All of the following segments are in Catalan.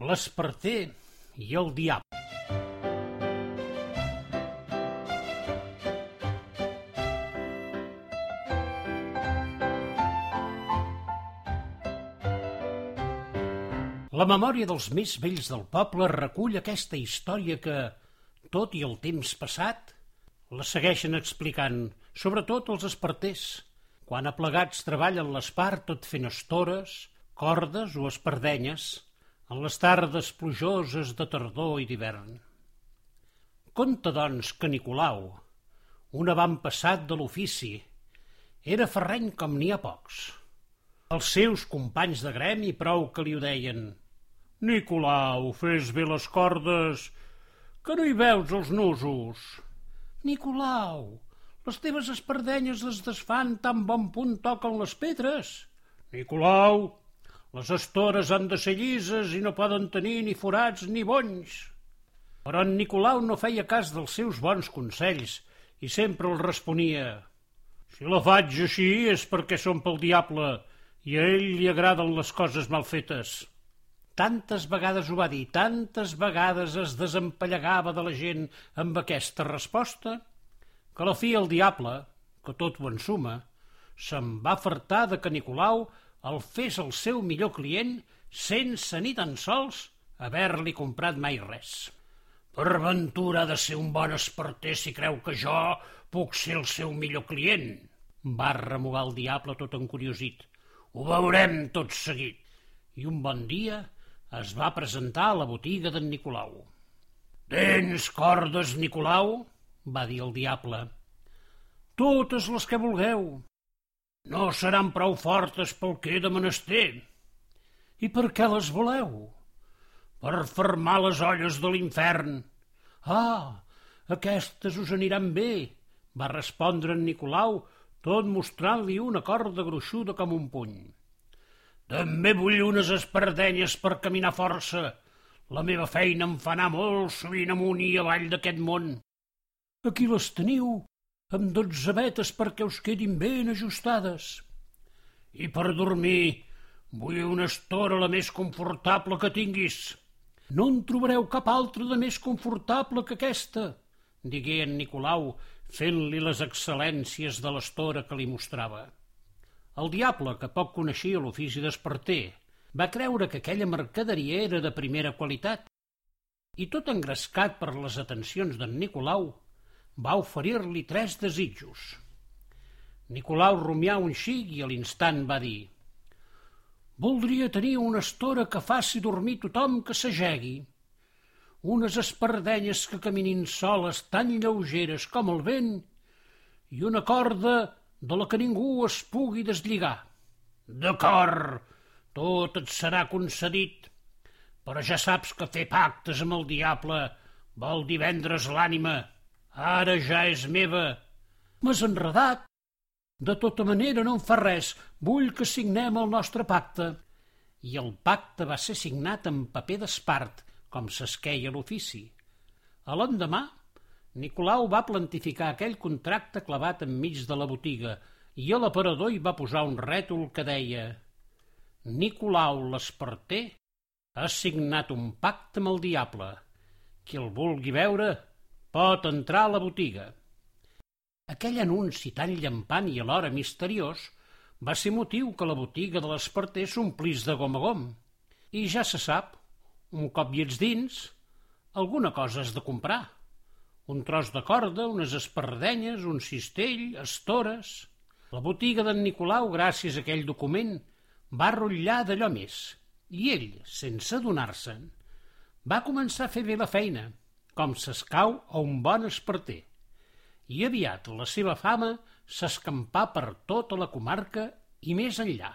L'esparter i el diable. La memòria dels més vells del poble recull aquesta història que, tot i el temps passat, la segueixen explicant, sobretot els esparters, quan aplegats treballen l'espart tot fent estores, cordes o espardenyes, en les tardes plujoses de tardor i d'hivern. Conta, doncs, que Nicolau, un avantpassat de l'ofici, era ferreny com n'hi ha pocs. Els seus companys de gremi prou que li ho deien Nicolau, fes bé les cordes, que no hi veus els nusos. Nicolau, les teves espardenyes es desfan tan bon punt toquen les pedres. Nicolau, les estores han de ser llises i no poden tenir ni forats ni bonys. Però en Nicolau no feia cas dels seus bons consells i sempre el responia «Si la faig així és perquè som pel diable i a ell li agraden les coses mal fetes». Tantes vegades ho va dir, tantes vegades es desempallegava de la gent amb aquesta resposta, que la fi el diable, que tot ho ensuma, se'n va fartar de que Nicolau el fes el seu millor client sense ni tan sols haver-li comprat mai res. Per ventura de ser un bon esparter si creu que jo puc ser el seu millor client, va remugar el diable tot encuriosit. Ho veurem tot seguit. I un bon dia es va presentar a la botiga d'en Nicolau. «Tens cordes, Nicolau?» va dir el diable. «Totes les que vulgueu. No seran prou fortes pel que he de menester. I per què les voleu?» «Per fermar les olles de l'infern». «Ah, aquestes us aniran bé», va respondre en Nicolau, tot mostrant-li una corda gruixuda com un puny. També vull unes espardenyes per caminar força. La meva feina em fa anar molt sovint amunt i avall d'aquest món. Aquí les teniu, amb dotze vetes perquè us quedin ben ajustades. I per dormir vull una estora la més confortable que tinguis. No en trobareu cap altra de més confortable que aquesta, digué en Nicolau, fent-li les excel·lències de l'estora que li mostrava. El diable, que poc coneixia l'ofici d'esparter, va creure que aquella mercaderia era de primera qualitat i tot engrescat per les atencions d'en Nicolau, va oferir-li tres desitjos. Nicolau rumià un xic i a l'instant va dir «Voldria tenir una estora que faci dormir tothom que s'ajegui, unes espardenyes que caminin soles tan lleugeres com el vent i una corda de la que ningú es pugui deslligar. D'acord, tot et serà concedit, però ja saps que fer pactes amb el diable vol dir vendre's l'ànima. Ara ja és meva. M'has enredat. De tota manera no em fa res. Vull que signem el nostre pacte. I el pacte va ser signat en paper d'espart, com s'esqueia l'ofici. A l'endemà, Nicolau va plantificar aquell contracte clavat enmig de la botiga i a l'aparador hi va posar un rètol que deia Nicolau l'esparter ha signat un pacte amb el diable. Qui el vulgui veure pot entrar a la botiga. Aquell anunci tan llampant i alhora misteriós va ser motiu que la botiga de l'esparter s'omplís de gom a gom. I ja se sap, un cop hi ets dins, alguna cosa has de comprar un tros de corda, unes espardenyes, un cistell, estores... La botiga d'en Nicolau, gràcies a aquell document, va rotllar d'allò més, i ell, sense adonar-se'n, va començar a fer bé la feina, com s'escau a un bon esparter. I aviat la seva fama s'escampà per tota la comarca i més enllà.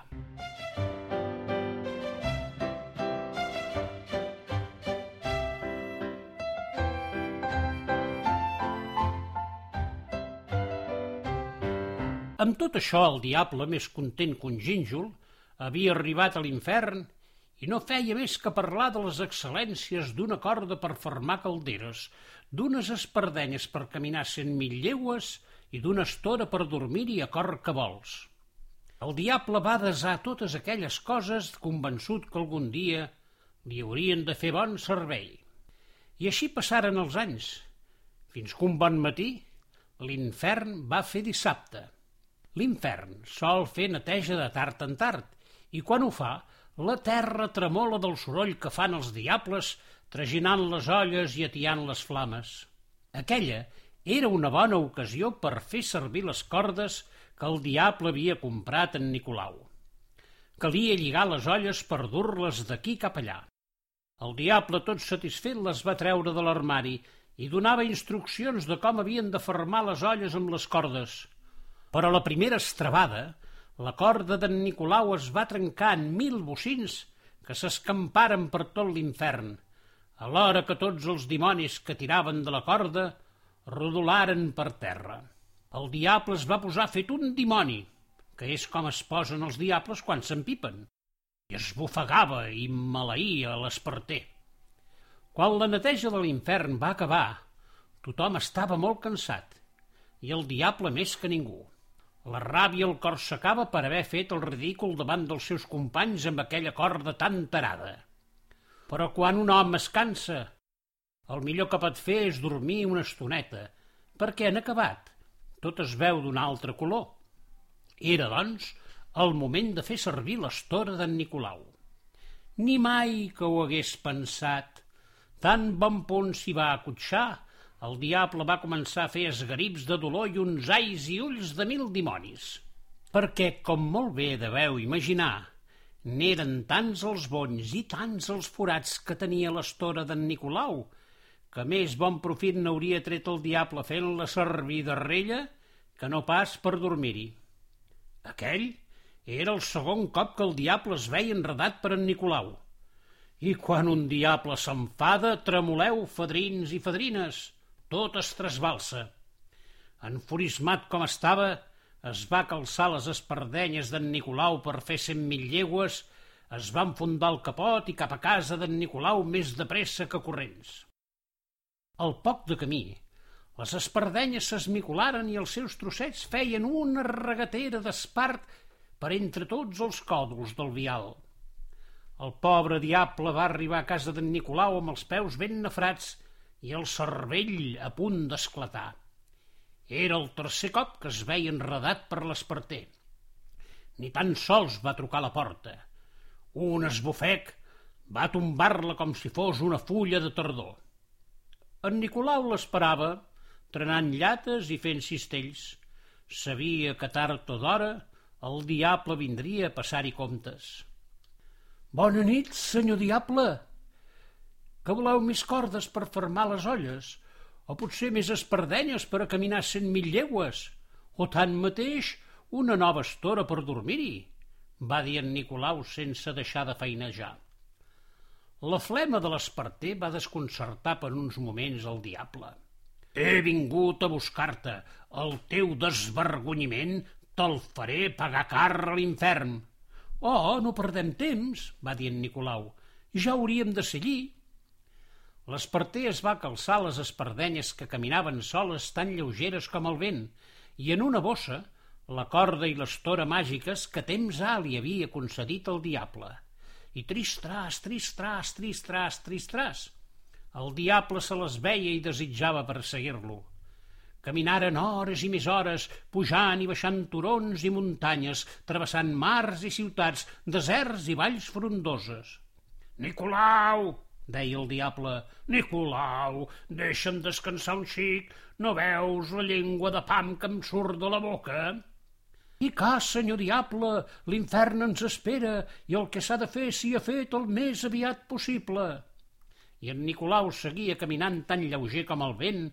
Amb tot això, el diable, més content que un gínjol, havia arribat a l'infern i no feia més que parlar de les excel·lències d'una corda per fermar calderes, d'unes espardenyes per caminar cent mil llegües i d'una estora per dormir-hi a cor que vols. El diable va desar totes aquelles coses convençut que algun dia li haurien de fer bon servei. I així passaren els anys, fins que un bon matí l'infern va fer dissabte. L'infern sol fer neteja de tard en tard, i quan ho fa, la terra tremola del soroll que fan els diables traginant les olles i atiant les flames. Aquella era una bona ocasió per fer servir les cordes que el diable havia comprat en Nicolau. Calia lligar les olles per dur-les d'aquí cap allà. El diable, tot satisfet, les va treure de l'armari i donava instruccions de com havien de fermar les olles amb les cordes. Però la primera estrabada, la corda d'en Nicolau es va trencar en mil bocins que s'escamparen per tot l'infern, alhora que tots els dimonis que tiraven de la corda rodolaren per terra. El diable es va posar fet un dimoni, que és com es posen els diables quan s'empipen i es bufegava i maleïa a l'esparter. Quan la neteja de l'infern va acabar, tothom estava molt cansat, i el diable més que ningú. La ràbia el cor s'acaba per haver fet el ridícul davant dels seus companys amb aquella corda tan tarada. Però quan un home es cansa, el millor que pot fer és dormir una estoneta, perquè han acabat. Tot es veu d'un altre color. Era, doncs, el moment de fer servir l'estora d'en Nicolau. Ni mai que ho hagués pensat. Tan bon punt s'hi va acotxar, el diable va començar a fer esgarips de dolor i uns ais i ulls de mil dimonis. Perquè, com molt bé deveu imaginar, n'eren tants els bonys i tants els forats que tenia l'estora d'en Nicolau, que més bon profit n'hauria tret el diable fent-la servir de rella que no pas per dormir-hi. Aquell era el segon cop que el diable es veia enredat per en Nicolau. I quan un diable s'enfada, tremoleu, fadrins i fadrines, tot es trasbalsa. Enfurismat com estava, es va calçar les espardenyes d'en Nicolau per fer cent mil llegües, es va enfundar el capot i cap a casa d'en Nicolau més de pressa que corrents. Al poc de camí, les espardenyes s'esmicolaren i els seus trossets feien una regatera d'espart per entre tots els còdols del vial. El pobre diable va arribar a casa d'en Nicolau amb els peus ben nafrats i el cervell a punt d'esclatar. Era el tercer cop que es veia enredat per l'esparter. Ni tan sols va trucar a la porta. Un esbufec va tombar-la com si fos una fulla de tardor. En Nicolau l'esperava, trenant llates i fent cistells. Sabia que tard o d'hora el diable vindria a passar-hi comptes. Bona nit, senyor diable. Que voleu més cordes per fermar les olles? O potser més espardenyes per a caminar cent mil llegües? O tant mateix una nova estora per dormir-hi? va dir en Nicolau sense deixar de feinejar. La flema de l'esparter va desconcertar per uns moments el diable. He vingut a buscar-te. El teu desvergonyiment Te'l faré pagar car a l'infern. Oh, no perdem temps, va dir en Nicolau. Ja hauríem de ser allí. L'esparter es va calçar les espardenyes que caminaven soles tan lleugeres com el vent i en una bossa la corda i l'estora màgiques que temps ha li havia concedit el diable. I tristràs, tristràs, tristràs, tristràs. El diable se les veia i desitjava perseguir-lo. Caminaren hores i més hores, pujant i baixant turons i muntanyes, travessant mars i ciutats, deserts i valls frondoses. Nicolau, deia el diable, Nicolau, deixa'm descansar un xic, no veus la llengua de pam que em surt de la boca? I ca, senyor diable, l'infern ens espera i el que s'ha de fer s'hi ha fet el més aviat possible i en Nicolau seguia caminant tan lleuger com el vent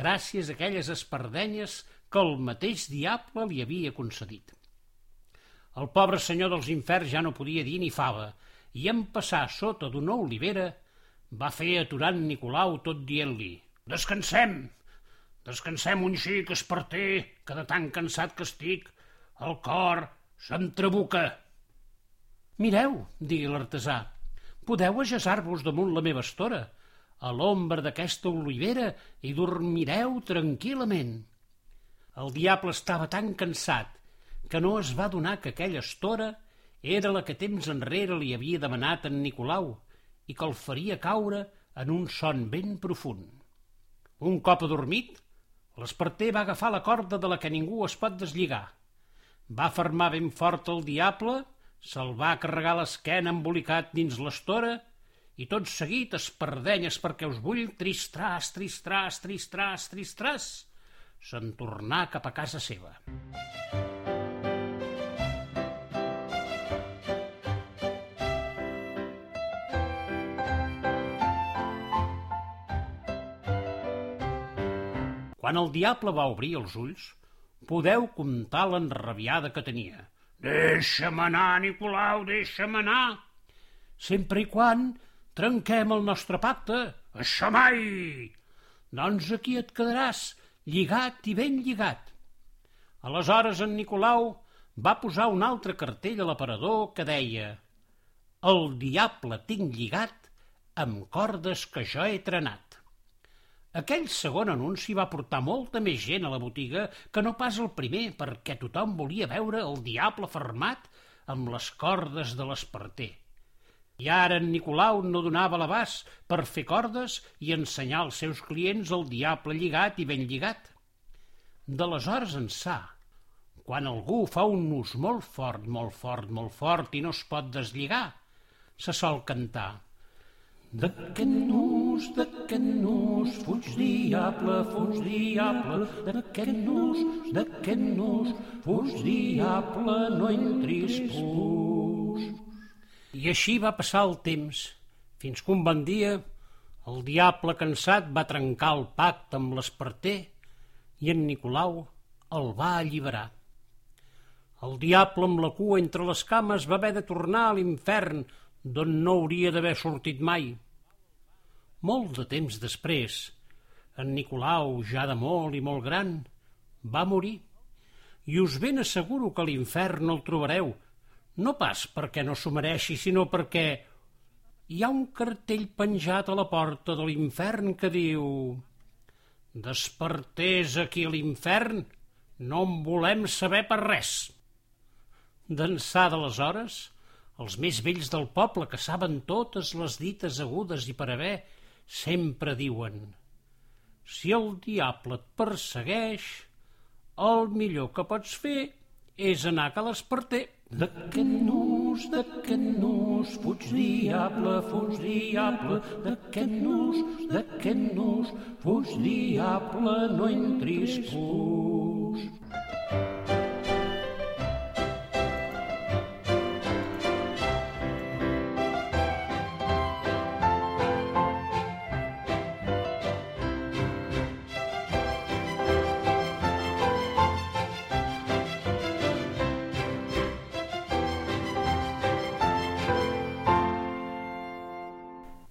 gràcies a aquelles espardenyes que el mateix diable li havia concedit. El pobre senyor dels inferns ja no podia dir ni fava i en passar sota d'una olivera va fer aturant Nicolau tot dient-li «Descansem! Descansem un xic, esparter, que de tan cansat que estic, el cor se'm trabuca». «Mireu», digui l'artesà, podeu ajaçar-vos damunt la meva estora, a l'ombra d'aquesta olivera, i dormireu tranquil·lament. El diable estava tan cansat que no es va donar que aquella estora era la que temps enrere li havia demanat en Nicolau i que el faria caure en un son ben profund. Un cop adormit, l'esparter va agafar la corda de la que ningú es pot deslligar. Va fermar ben fort el diable, se'l va carregar l'esquena embolicat dins l'estora i tot seguit espardenyes perquè us vull tristràs, tristràs, tristràs, tristràs, se'n tornà cap a casa seva. Quan el diable va obrir els ulls, podeu comptar l'enrabiada que tenia. Deixa'm anar, Nicolau, deixa'm anar. Sempre i quan trenquem el nostre pacte. Això mai! Doncs aquí et quedaràs, lligat i ben lligat. Aleshores en Nicolau va posar un altre cartell a l'aparador que deia El diable tinc lligat amb cordes que jo he trenat. Aquell segon anunci va portar molta més gent a la botiga que no pas el primer, perquè tothom volia veure el diable fermat amb les cordes de l'esparter. I ara en Nicolau no donava l'abast per fer cordes i ensenyar als seus clients el diable lligat i ben lligat. D'aleshores ençà, quan algú fa un nus molt fort, molt fort, molt fort i no es pot deslligar, se sol cantar – D'aquest nus, d'aquest nus, fuig diable, fuig diable, d'aquest nus, d'aquest nus, fuig diable, no entris pus. I així va passar el temps, fins que un bon dia el diable cansat va trencar el pacte amb l'esparter i en Nicolau el va alliberar. El diable amb la cua entre les cames va haver de tornar a l'infern d'on no hauria d'haver sortit mai. Molt de temps després, en Nicolau, ja de molt i molt gran, va morir. I us ben asseguro que l'infern no el trobareu, no pas perquè no s'ho mereixi, sinó perquè hi ha un cartell penjat a la porta de l'infern que diu «Despertés aquí a l'infern, no en volem saber per res». D'ençà d'aleshores, els més vells del poble, que saben totes les dites agudes i per haver, sempre diuen si el diable et persegueix, el millor que pots fer és anar a l'esparter. D'aquest nus, d'aquest nus, fuig diable, fuig diable, d'aquest nus, d'aquest nus, fuig diable, no entris pus.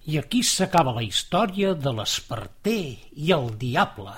I aquí s'acaba la història de l'esparter i el diable.